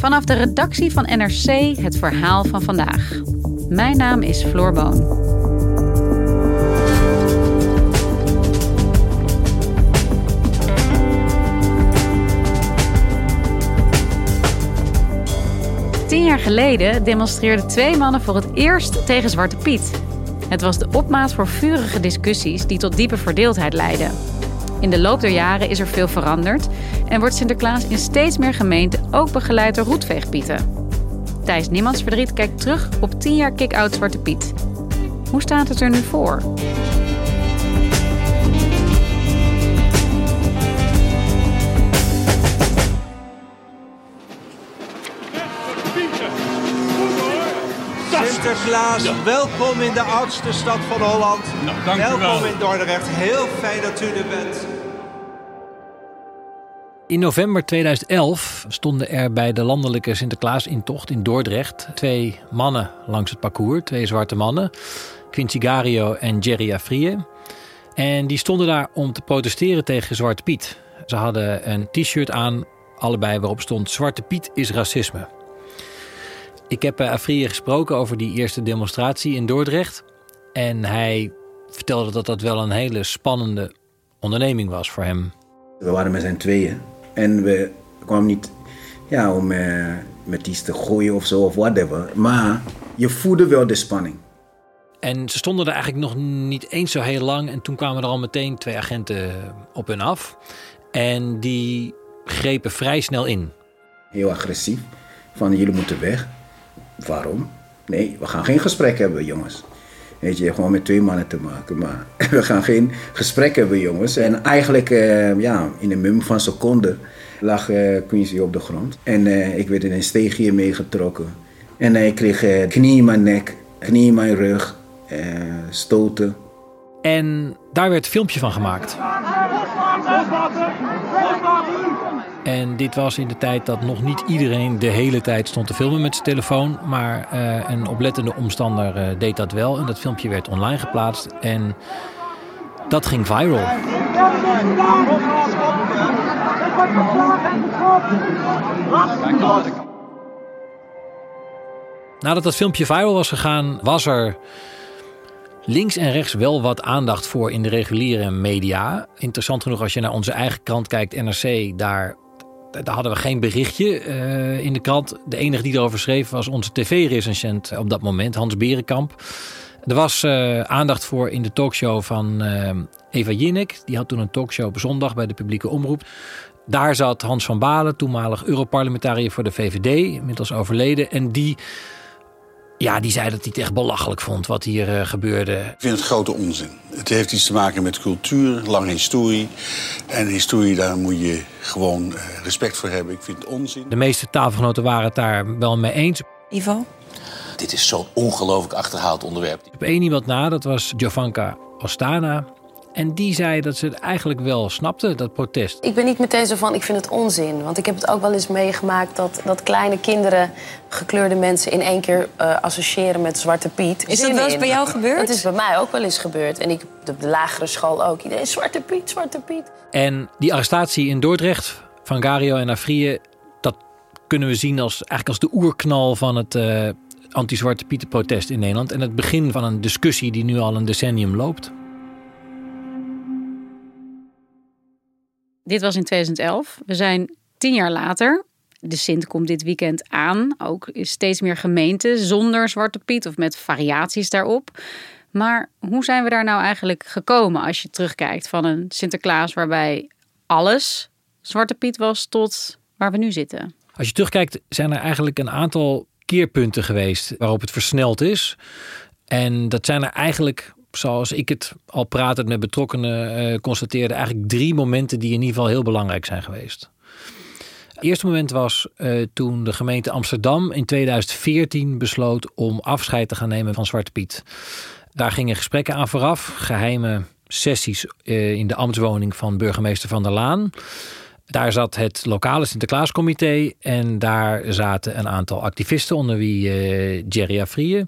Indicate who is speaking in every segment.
Speaker 1: Vanaf de redactie van NRC het verhaal van vandaag. Mijn naam is Floor Boon. Tien jaar geleden demonstreerden twee mannen voor het eerst tegen Zwarte Piet. Het was de opmaat voor vurige discussies die tot diepe verdeeldheid leidden. In de loop der jaren is er veel veranderd en wordt Sinterklaas in steeds meer gemeenten ook begeleid door roetveegpieten. Thijs Niemands Verdriet kijkt terug op 10 jaar kick-out Zwarte Piet. Hoe staat het er nu voor?
Speaker 2: Sinterklaas, welkom in de oudste stad van Holland.
Speaker 3: Nou, dank u
Speaker 2: welkom
Speaker 3: wel.
Speaker 2: in Dordrecht. Heel fijn dat u er bent.
Speaker 3: In november 2011 stonden er bij de landelijke Sinterklaasintocht in Dordrecht twee mannen langs het parcours, twee zwarte mannen, Quincy Gario en Jerry Afrië. En die stonden daar om te protesteren tegen Zwarte Piet. Ze hadden een t-shirt aan, allebei waarop stond Zwarte Piet is racisme. Ik heb bij Afrië gesproken over die eerste demonstratie in Dordrecht. En hij vertelde dat dat wel een hele spannende onderneming was voor hem.
Speaker 4: We waren met z'n tweeën. En we kwamen niet ja, om eh, met iets te gooien of zo of whatever. Maar je voelde wel de spanning.
Speaker 3: En ze stonden er eigenlijk nog niet eens zo heel lang. En toen kwamen er al meteen twee agenten op hun af. En die grepen vrij snel in.
Speaker 4: Heel agressief. Van jullie moeten weg. Waarom? Nee, we gaan geen gesprek hebben, jongens. Weet je, gewoon met twee mannen te maken. Maar we gaan geen gesprek hebben, jongens. En eigenlijk, eh, ja, in een mum van seconden lag eh, Quincy op de grond. En eh, ik werd in een steegje meegetrokken. En ik kreeg knie in mijn nek, knie in mijn rug, stoten.
Speaker 3: En daar werd een filmpje van gemaakt. En dit was in de tijd dat nog niet iedereen de hele tijd stond te filmen met zijn telefoon. Maar eh, een oplettende omstander eh, deed dat wel. En dat filmpje werd online geplaatst. En dat ging viral. Nadat dat filmpje viral was gegaan, was er links en rechts wel wat aandacht voor in de reguliere media. Interessant genoeg als je naar onze eigen krant kijkt, NRC, daar, daar hadden we geen berichtje eh, in de krant. De enige die erover schreef was onze tv-recensent op dat moment, Hans Berenkamp. Er was eh, aandacht voor in de talkshow van eh, Eva Jinek. Die had toen een talkshow op zondag bij de publieke omroep. Daar zat Hans van Balen, toenmalig Europarlementariër voor de VVD, inmiddels overleden. En die, ja, die zei dat hij het echt belachelijk vond wat hier eh, gebeurde.
Speaker 5: Ik vind het grote onzin. Het heeft iets te maken met cultuur, lange historie. En historie, daar moet je gewoon eh, respect voor hebben. Ik vind het onzin.
Speaker 3: De meeste tafelgenoten waren het daar wel mee eens.
Speaker 6: Ivo?
Speaker 7: Dit is zo'n ongelooflijk achterhaald onderwerp.
Speaker 3: Op één iemand na, dat was Jovanka Ostana. En die zei dat ze het eigenlijk wel snapte, dat protest.
Speaker 8: Ik ben niet meteen zo van, ik vind het onzin. Want ik heb het ook wel eens meegemaakt dat, dat kleine kinderen... gekleurde mensen in één keer eh, associëren met Zwarte Piet.
Speaker 6: Is dat wel eens
Speaker 8: in.
Speaker 6: bij jou gebeurd?
Speaker 8: Dat is bij mij ook wel eens gebeurd. En ik op de lagere school ook. Iedereen, Zwarte Piet, Zwarte Piet.
Speaker 3: En die arrestatie in Dordrecht van Gario en Afrië... dat kunnen we zien als, eigenlijk als de oerknal van het eh, anti-Zwarte Pieten protest in Nederland. En het begin van een discussie die nu al een decennium loopt.
Speaker 1: Dit was in 2011. We zijn tien jaar later. De Sint komt dit weekend aan. Ook is steeds meer gemeenten zonder Zwarte Piet of met variaties daarop. Maar hoe zijn we daar nou eigenlijk gekomen als je terugkijkt van een Sinterklaas waarbij alles Zwarte Piet was tot waar we nu zitten?
Speaker 3: Als je terugkijkt, zijn er eigenlijk een aantal keerpunten geweest waarop het versneld is. En dat zijn er eigenlijk, zoals ik het al pratend met betrokkenen uh, constateerde, eigenlijk drie momenten die in ieder geval heel belangrijk zijn geweest. Het eerste moment was uh, toen de gemeente Amsterdam in 2014 besloot om afscheid te gaan nemen van Zwarte Piet. Daar gingen gesprekken aan vooraf, geheime sessies uh, in de ambtswoning van burgemeester Van der Laan. Daar zat het lokale Sinterklaascomité en daar zaten een aantal activisten, onder wie uh, Jerry Afrië.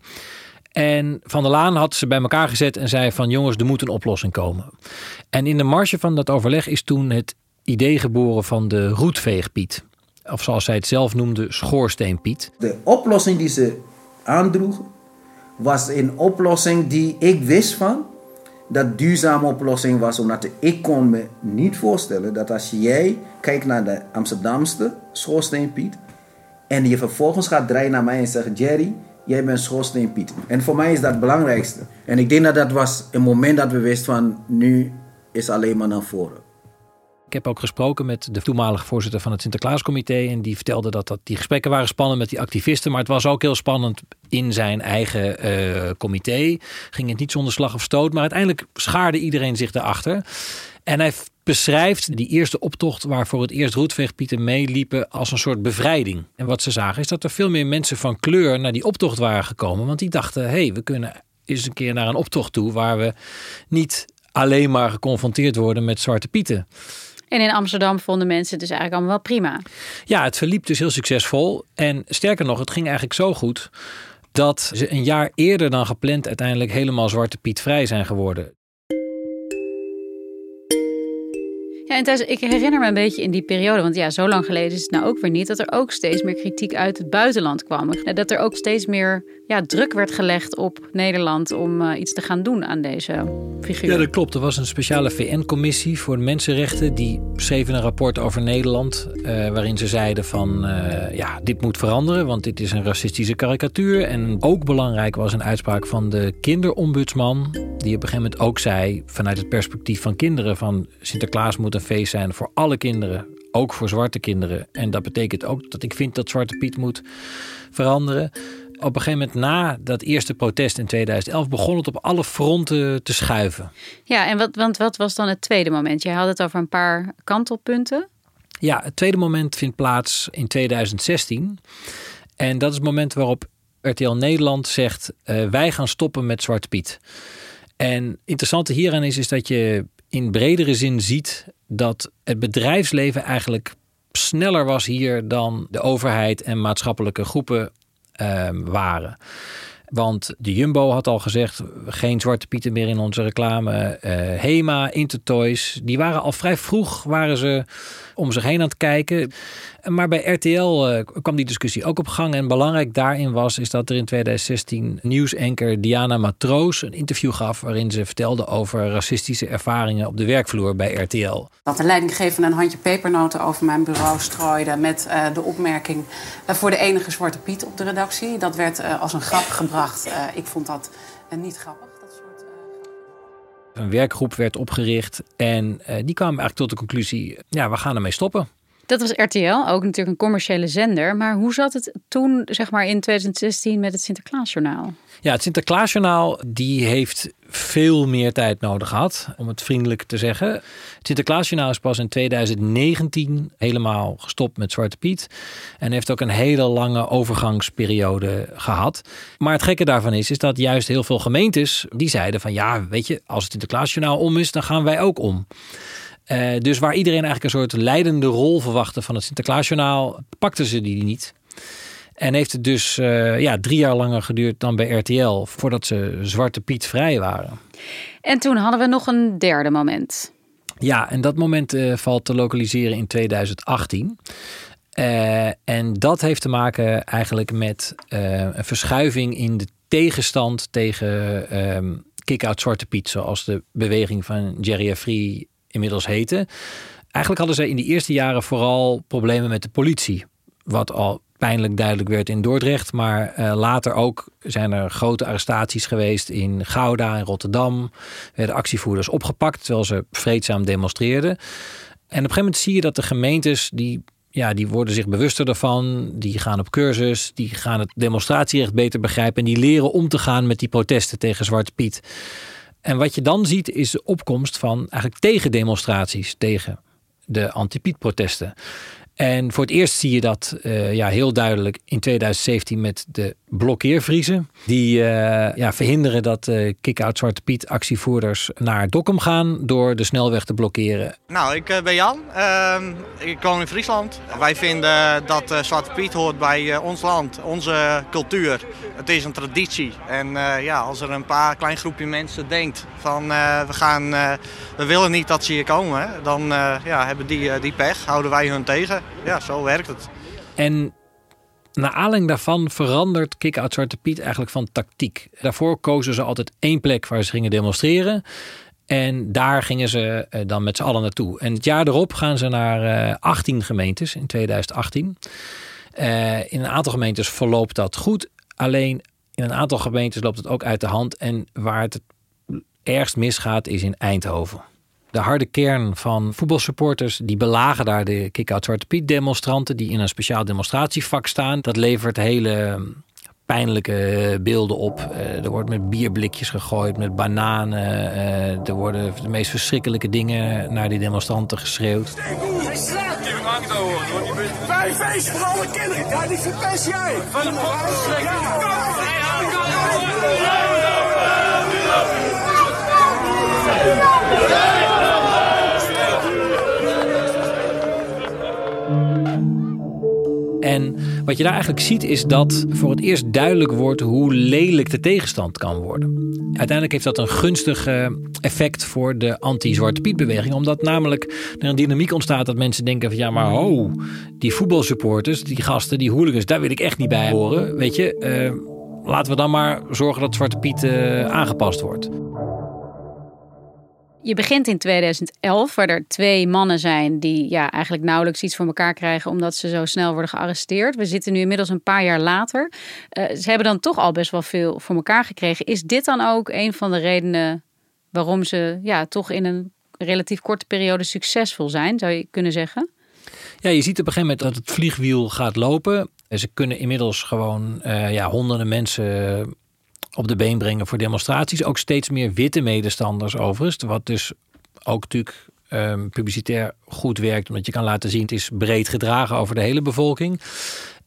Speaker 3: En Van der Laan had ze bij elkaar gezet en zei van jongens, er moet een oplossing komen. En in de marge van dat overleg is toen het idee geboren van de roetveegpiet. Of zoals zij het zelf noemde, schoorsteenpiet.
Speaker 4: De oplossing die ze aandroegen was een oplossing die ik wist van dat duurzame oplossing was. Omdat ik kon me niet voorstellen dat als jij kijkt naar de Amsterdamse schoorsteenpiet. En je vervolgens gaat draaien naar mij en zegt Jerry, jij bent schoorsteenpiet. En voor mij is dat het belangrijkste. En ik denk dat dat was een moment dat we wisten van nu is alleen maar naar voren.
Speaker 3: Ik heb ook gesproken met de toenmalige voorzitter van het Sinterklaascomité. En die vertelde dat, dat die gesprekken waren spannend met die activisten. Maar het was ook heel spannend in zijn eigen uh, comité. Ging het niet zonder slag of stoot. Maar uiteindelijk schaarde iedereen zich erachter. En hij beschrijft die eerste optocht waarvoor het eerst roetveegpieten meeliepen als een soort bevrijding. En wat ze zagen is dat er veel meer mensen van kleur naar die optocht waren gekomen. Want die dachten, hé, hey, we kunnen eens een keer naar een optocht toe waar we niet alleen maar geconfronteerd worden met zwarte pieten.
Speaker 1: En in Amsterdam vonden mensen het dus eigenlijk allemaal wel prima.
Speaker 3: Ja, het verliep dus heel succesvol. En sterker nog, het ging eigenlijk zo goed dat ze een jaar eerder dan gepland uiteindelijk helemaal Zwarte Piet vrij zijn geworden.
Speaker 1: Ja, en ik herinner me een beetje in die periode, want ja, zo lang geleden is het nou ook weer niet, dat er ook steeds meer kritiek uit het buitenland kwam. Dat er ook steeds meer ja, druk werd gelegd op Nederland om uh, iets te gaan doen aan deze figuur.
Speaker 3: Ja, dat klopt. Er was een speciale VN-commissie voor mensenrechten. Die schreven een rapport over Nederland. Uh, waarin ze zeiden van uh, ja, dit moet veranderen. Want dit is een racistische karikatuur. En ook belangrijk was een uitspraak van de kinderombudsman. Die op een gegeven moment ook zei vanuit het perspectief van kinderen. Van Sinterklaas moet een feest zijn voor alle kinderen. Ook voor zwarte kinderen. En dat betekent ook dat ik vind dat Zwarte Piet moet veranderen op een gegeven moment na dat eerste protest in 2011 begon het op alle fronten te schuiven.
Speaker 1: Ja, en wat, want wat was dan het tweede moment? Je had het over een paar kantelpunten.
Speaker 3: Ja, het tweede moment vindt plaats in 2016. En dat is het moment waarop RTL Nederland zegt: uh, wij gaan stoppen met Zwarte Piet. En interessante hieraan is, is dat je in bredere zin ziet dat het bedrijfsleven eigenlijk sneller was hier dan de overheid en maatschappelijke groepen waren. Want de Jumbo had al gezegd: geen zwarte pieten meer in onze reclame. Uh, Hema, Intertoys, die waren al vrij vroeg waren ze om zich heen aan het kijken. Maar bij RTL uh, eh, kwam die discussie ook op gang. En belangrijk daarin was is dat er in 2016 nieuwsanker Diana Matroos een interview gaf waarin ze vertelde over racistische ervaringen op de werkvloer bij RTL.
Speaker 9: Dat de leidinggevende een handje pepernoten over mijn bureau strooide met uh, de opmerking uh, voor de enige zwarte Piet op de redactie. Dat werd als een grap gebracht. ik vond dat niet grappig.
Speaker 3: Een werkgroep werd opgericht en die kwam eigenlijk tot de conclusie: ja, we gaan ermee stoppen.
Speaker 1: Dat was RTL, ook natuurlijk een commerciële zender. Maar hoe zat het toen, zeg maar in 2016, met het Sinterklaasjournaal?
Speaker 3: Ja, het Sinterklaasjournaal die heeft veel meer tijd nodig gehad, om het vriendelijk te zeggen. Het Sinterklaasjournaal is pas in 2019 helemaal gestopt met Zwarte Piet. En heeft ook een hele lange overgangsperiode gehad. Maar het gekke daarvan is, is dat juist heel veel gemeentes die zeiden van ja, weet je, als het Sinterklaasjournaal om is, dan gaan wij ook om. Uh, dus waar iedereen eigenlijk een soort leidende rol verwachtte van het Sinterklaasjournaal, pakten ze die niet. En heeft het dus uh, ja, drie jaar langer geduurd dan bij RTL voordat ze Zwarte Piet vrij waren.
Speaker 1: En toen hadden we nog een derde moment.
Speaker 3: Ja, en dat moment uh, valt te lokaliseren in 2018. Uh, en dat heeft te maken eigenlijk met een verschuiving in de tegenstand tegen kick-out Zwarte Piet, zoals de beweging van Jerry Free inmiddels heette. Eigenlijk hadden ze in die eerste jaren vooral problemen met de politie. Wat al pijnlijk duidelijk werd in Dordrecht. Maar uh, later ook zijn er grote arrestaties geweest in Gouda en Rotterdam. Werden actievoerders opgepakt terwijl ze vreedzaam demonstreerden. En op een gegeven moment zie je dat de gemeentes die ja, die worden zich bewuster daarvan. Die gaan op cursus. Die gaan het demonstratierecht beter begrijpen. En die leren om te gaan met die protesten tegen Zwarte Piet. En wat je dan ziet is de opkomst van eigenlijk tegendemonstraties tegen de anti-Piet-protesten. En voor het eerst zie je dat uh, ja, heel duidelijk in 2017 met de blokkeervriezen. Die uh, ja, verhinderen dat uh, Kick-Out Zwarte Piet actievoerders naar Dokkum gaan door de snelweg te blokkeren.
Speaker 10: Nou, ik ben Jan. Ehm, ik woon in Friesland. Wij vinden dat Zwarte Piet hoort bij ons land, onze cultuur. Het is een traditie. En ja, als er een paar klein groepje mensen denkt van we, gaan, we willen niet dat ze hier komen, dan ja, hebben die, die pech, houden wij hun tegen. Ja, zo werkt het.
Speaker 3: En naar aanleiding daarvan verandert Kick-Out Zwarte Piet eigenlijk van tactiek. Daarvoor kozen ze altijd één plek waar ze gingen demonstreren. En daar gingen ze eh, dan met z'n allen naartoe. En het jaar erop gaan ze naar 18 eh, gemeentes in 2018. Uh, in een aantal gemeentes verloopt dat goed. Alleen in een aantal gemeentes loopt het ook uit de hand. En waar het ergst misgaat is in Eindhoven de harde kern van voetbalsupporters. Die belagen daar de Kick-Out Zwarte Piet demonstranten die in een speciaal demonstratievak staan. Dat levert hele pijnlijke beelden op. Uh, er wordt met bierblikjes gegooid, met bananen. Uh, er worden de meest verschrikkelijke dingen naar die demonstranten geschreeuwd.
Speaker 11: Feesten alle kinderen. Ja, jij. Van de
Speaker 3: En wat je daar eigenlijk ziet is dat voor het eerst duidelijk wordt hoe lelijk de tegenstand kan worden. Uiteindelijk heeft dat een gunstig eh, effect voor de anti-Zwarte Piet beweging. Omdat namelijk er een dynamiek ontstaat dat mensen denken van ja maar ho, die voetbalsupporters, die gasten, die hooligans, daar wil ik echt niet bij horen. Weet je, uh, laten we dan maar zorgen dat Zwarte Piet uh, aangepast wordt.
Speaker 1: Je begint in 2011, waar er twee mannen zijn die ja, eigenlijk nauwelijks iets voor elkaar krijgen omdat ze zo snel worden gearresteerd. We zitten nu inmiddels een paar jaar later. Uh, ze hebben dan toch al best wel veel voor elkaar gekregen. Is dit dan ook een van de redenen waarom ze ja, toch in een relatief korte periode succesvol zijn, zou je kunnen zeggen?
Speaker 3: Ja, je ziet op een gegeven moment dat het vliegwiel gaat lopen. Ze kunnen inmiddels gewoon uh, ja, honderden mensen op de been brengen voor demonstraties. Ook steeds meer witte medestanders overigens. Wat dus ook natuurlijk um, publicitair goed werkt. Omdat je kan laten zien het is breed gedragen over de hele bevolking.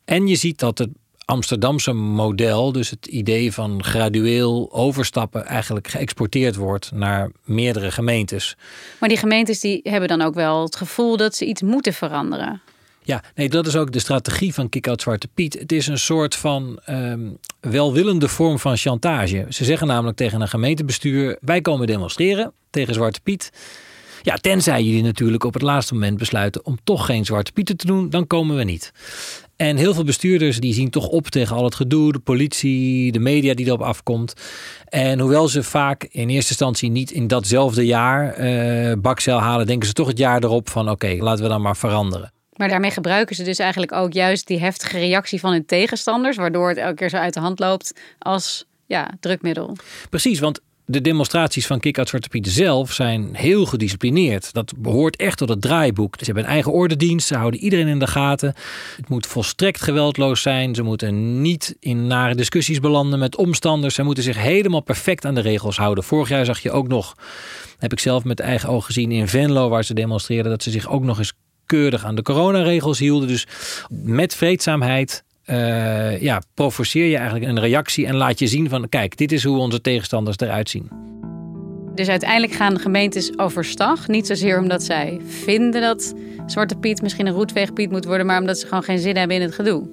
Speaker 3: En je ziet dat het Amsterdamse model, dus het idee van gradueel overstappen, eigenlijk geëxporteerd wordt naar meerdere gemeentes.
Speaker 1: Maar die gemeentes die hebben dan ook wel het gevoel dat ze iets moeten veranderen.
Speaker 3: Ja, nee, dat is ook de strategie van Kick-Out Zwarte Piet. Het is een soort van um, welwillende vorm van chantage. Ze zeggen namelijk tegen een gemeentebestuur: wij komen demonstreren tegen Zwarte Piet. Ja, tenzij jullie natuurlijk op het laatste moment besluiten om toch geen Zwarte Pieten te doen, dan komen we niet. En heel veel bestuurders die zien toch op tegen al het gedoe, de politie, de media die erop afkomt. En hoewel ze vaak in eerste instantie niet in datzelfde jaar uh, bakcel halen, denken ze toch het jaar erop van oké, laten we dan maar veranderen.
Speaker 1: Maar daarmee gebruiken ze dus eigenlijk ook juist die heftige reactie van hun tegenstanders, waardoor het elke keer zo uit de hand loopt als ja, drukmiddel.
Speaker 3: Precies, want de demonstraties van Kick-Out Zwarte Piet zelf zijn heel gedisciplineerd. Dat behoort echt tot het draaiboek. Ze hebben een eigen ordendienst, ze houden iedereen in de gaten. Het moet volstrekt geweldloos zijn. Ze moeten niet in nare discussies belanden met omstanders. Ze moeten zich helemaal perfect aan de regels houden. Vorig jaar zag je ook nog, heb ik zelf met eigen ogen gezien in Venlo, waar ze demonstreerden, dat ze zich ook nog eens keurig aan de coronaregels hielden. Dus met vreedzaamheid uh, ja, provoceer je eigenlijk een reactie en laat je zien van kijk, dit is hoe onze tegenstanders eruit zien.
Speaker 1: Dus uiteindelijk gaan de gemeentes overstag. Niet zozeer omdat zij vinden dat Zwarte Piet misschien een roetveegpiet moet worden, maar omdat ze gewoon geen zin hebben in het gedoe.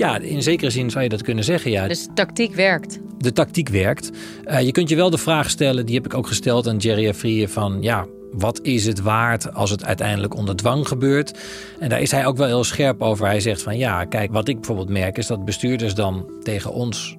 Speaker 3: Ja, in zekere zin zou je dat kunnen zeggen. Ja.
Speaker 1: Dus de tactiek werkt.
Speaker 3: De tactiek werkt. Uh, je kunt je wel de vraag stellen, die heb ik ook gesteld aan Jerry Afrië, van ja, wat is het waard als het uiteindelijk onder dwang gebeurt? En daar is hij ook wel heel scherp over. Hij zegt van ja, kijk, wat ik bijvoorbeeld merk is dat bestuurders dan tegen ons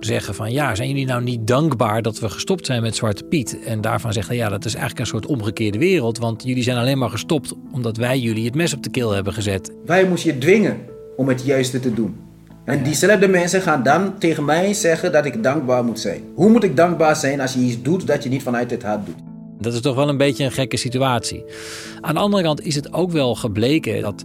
Speaker 3: zeggen van ja, zijn jullie nou niet dankbaar dat we gestopt zijn met Zwarte Piet? En daarvan zegt hij ja, dat is eigenlijk een soort omgekeerde wereld. Want jullie zijn alleen maar gestopt omdat wij jullie het mes op de keel hebben gezet.
Speaker 4: Wij moesten je dwingen om het juiste te doen. En diezelfde mensen gaan dan tegen mij zeggen dat ik dankbaar moet zijn. Hoe moet ik dankbaar zijn als je iets doet dat je niet vanuit het hart doet?
Speaker 3: Dat is toch wel een beetje een gekke situatie. Aan de andere kant is het ook wel gebleken dat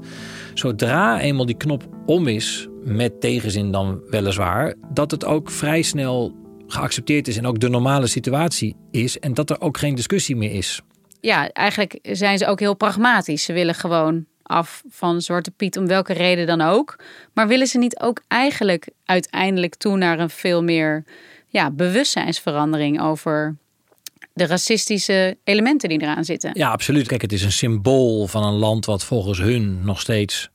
Speaker 3: zodra eenmaal die knop om is, met tegenzin dan weliswaar, dat het ook vrij snel geaccepteerd is en ook de normale situatie is en dat er ook geen discussie meer is.
Speaker 1: Ja, eigenlijk zijn ze ook heel pragmatisch. Ze willen gewoon af van Zwarte Piet, om welke reden dan ook. Maar willen ze niet ook eigenlijk uiteindelijk toe naar een veel meer ja, bewustzijnsverandering over de racistische elementen die eraan zitten?
Speaker 3: Ja, absoluut. Kijk, het is een symbool van een land wat volgens hun nog steeds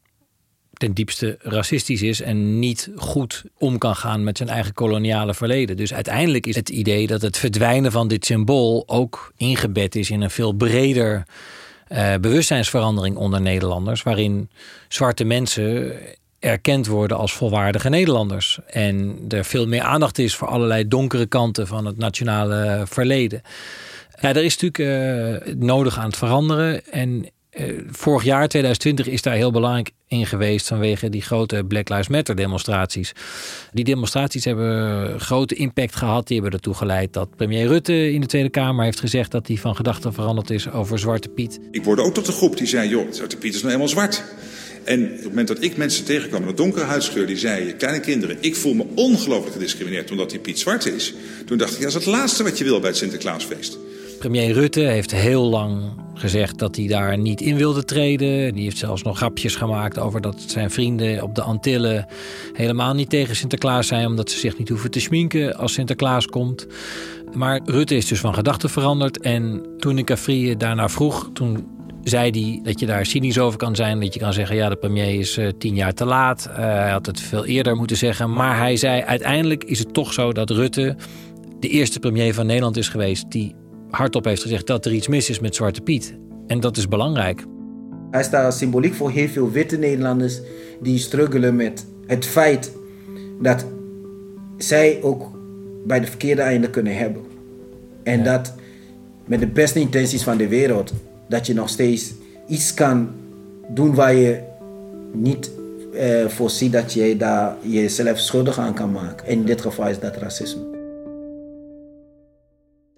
Speaker 3: ten diepste racistisch is en niet goed om kan gaan met zijn eigen koloniale verleden. Dus uiteindelijk is het idee dat het verdwijnen van dit symbool ook ingebed is in een veel breder uh, bewustzijnsverandering onder Nederlanders, waarin zwarte mensen erkend worden als volwaardige Nederlanders. En er veel meer aandacht is voor allerlei donkere kanten van het nationale verleden. Ja, er is natuurlijk uh, nodig aan het veranderen. En vorig jaar, 2020, is daar heel belangrijk in geweest vanwege die grote Black Lives Matter demonstraties. Die demonstraties hebben grote impact gehad. Die hebben ertoe geleid dat premier Rutte in de Tweede Kamer heeft gezegd dat hij van gedachten veranderd is over Zwarte Piet.
Speaker 12: Ik word ook tot de groep die zei: joh, Zwarte Piet is nou helemaal zwart. En op het moment dat ik mensen tegenkwam met donkere huidskleur die zeiden, kleine kinderen, ik voel me ongelooflijk gediscrimineerd omdat die Piet zwart is. Toen dacht ik, dat is het laatste wat je wil bij het Sinterklaasfeest.
Speaker 3: Premier Rutte heeft heel lang gezegd dat hij daar niet in wilde treden. Die heeft zelfs nog grapjes gemaakt over dat zijn vrienden op de Antillen helemaal niet tegen Sinterklaas zijn, omdat ze zich niet hoeven te schminken als Sinterklaas komt. Maar Rutte is dus van gedachten veranderd. En toen ik Afrië daarna vroeg, toen zei hij dat je daar cynisch over kan zijn. Dat je kan zeggen, ja, de premier is uh, tien jaar te laat. Uh, hij had het veel eerder moeten zeggen. Maar hij zei, uiteindelijk is het toch zo dat Rutte de eerste premier van Nederland is geweest... die hardop heeft gezegd dat er iets mis is met Zwarte Piet. En dat is belangrijk.
Speaker 4: Hij staat symboliek voor heel veel witte Nederlanders... die struggelen met het feit dat zij ook bij de verkeerde einde kunnen hebben. En ja. dat met de beste intenties van de wereld dat je nog steeds iets kan doen waar je niet uh, voorziet dat je daar jezelf schuldig aan kan maken. En in dit geval is dat racisme.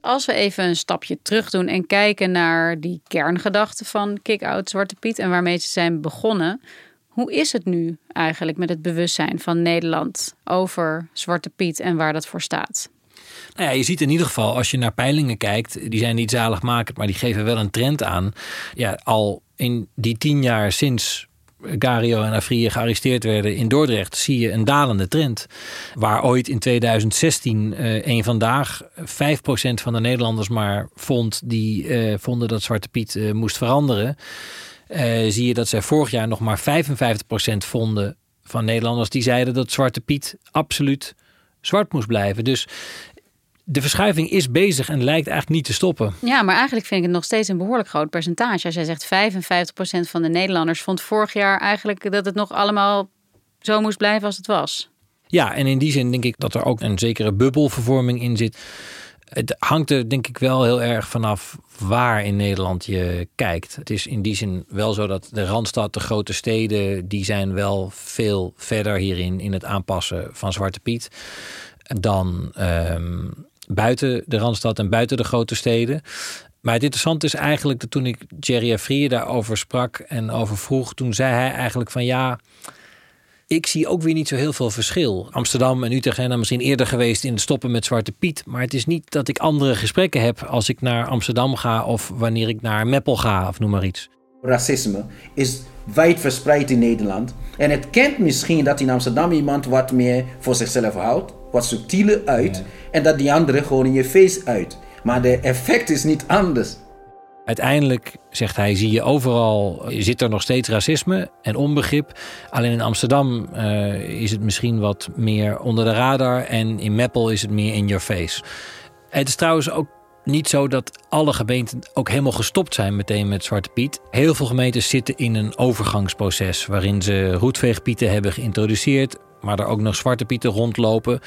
Speaker 1: Als we even een stapje terug doen en kijken naar die kerngedachten van Kick-Out Zwarte Piet en waarmee ze zijn begonnen. Hoe is het nu eigenlijk met het bewustzijn van Nederland over Zwarte Piet en waar dat voor staat?
Speaker 3: Nou ja, je ziet in ieder geval, als je naar peilingen kijkt, die zijn niet zaligmakend, maar die geven wel een trend aan. Ja, al in die tien jaar sinds Gario en Afrië gearresteerd werden in Dordrecht, zie je een dalende trend. Waar ooit in 2016 uh, een vandaag 5% van de Nederlanders maar vond die uh, vonden dat Zwarte Piet uh, moest veranderen. zie je dat zij vorig jaar nog maar 55% vonden van Nederlanders die zeiden dat Zwarte Piet absoluut zwart moest blijven. Dus de verschuiving is bezig en lijkt eigenlijk niet te stoppen.
Speaker 1: Ja, maar eigenlijk vind ik het nog steeds een behoorlijk groot percentage. Als jij zegt 55% van de Nederlanders vond vorig jaar eigenlijk dat het nog allemaal zo moest blijven als het was.
Speaker 3: Ja, en in die zin denk ik dat er ook een zekere bubbelvervorming in zit. Het hangt er denk ik wel heel erg vanaf waar in Nederland je kijkt. Het is in die zin wel zo dat de Randstad, de grote steden, die zijn wel veel verder hierin in het aanpassen van Zwarte Piet dan um, buiten de Randstad en buiten de grote steden. Maar het interessante is eigenlijk dat toen ik Jerry Afrië daarover sprak en over vroeg, toen zei hij eigenlijk van ja, ik zie ook weer niet zo heel veel verschil. Amsterdam en Utrecht zijn dan misschien eerder geweest in de stoppen met Zwarte Piet. Maar het is niet dat ik andere gesprekken heb als ik naar Amsterdam ga of wanneer ik naar Meppel ga of noem maar iets.
Speaker 4: Racisme is wijd verspreid in Nederland. En het kent misschien dat in Amsterdam iemand wat meer voor zichzelf houdt, wat subtieler uit. En dat die andere gewoon in je face uit. Maar de effect is niet anders.
Speaker 3: Uiteindelijk, zegt hij, zie je overal, zit er nog steeds racisme en onbegrip. Alleen in Amsterdam uh, is het misschien wat meer onder de radar en in Meppel is het meer in your face. Het is trouwens ook niet zo dat alle gemeenten ook helemaal gestopt zijn meteen met Zwarte Piet. Heel veel gemeentes zitten in een overgangsproces waarin ze roetveegpieten hebben geïntroduceerd, maar er ook nog Zwarte Pieten rondlopen.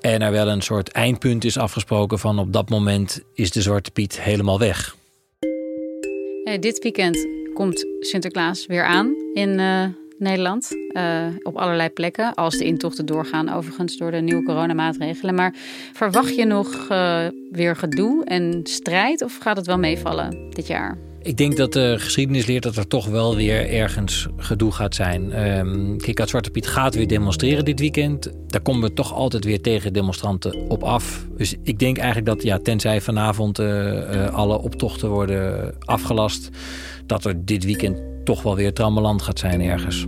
Speaker 3: En er wel een soort eindpunt is afgesproken van op dat moment is de Zwarte Piet helemaal weg.
Speaker 1: Eh, dit weekend komt Sinterklaas weer aan in uh, Nederland. Uh, op allerlei plekken. Als de intochten doorgaan, overigens door de nieuwe coronamaatregelen. Maar verwacht je nog uh, weer gedoe en strijd? Of gaat het wel meevallen dit jaar?
Speaker 3: Ik denk dat de geschiedenis leert dat er toch wel weer ergens gedoe gaat zijn. Um, kijk, Zwarte Piet gaat weer demonstreren dit weekend. Daar komen we toch altijd weer tegen demonstranten op af. Dus ik denk eigenlijk dat, ja, tenzij vanavond uh, alle optochten worden afgelast... dat er dit weekend toch wel weer trammeland gaat zijn ergens.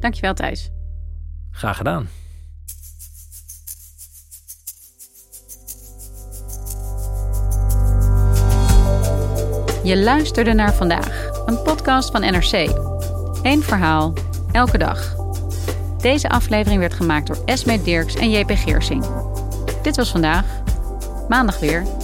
Speaker 1: Dankjewel, Thijs.
Speaker 3: Graag gedaan.
Speaker 1: Je luisterde naar vandaag, een podcast van NRC. Eén verhaal, elke dag. Deze aflevering werd gemaakt door Esme Dirks en JP Geersing. Dit was vandaag. Maandag weer.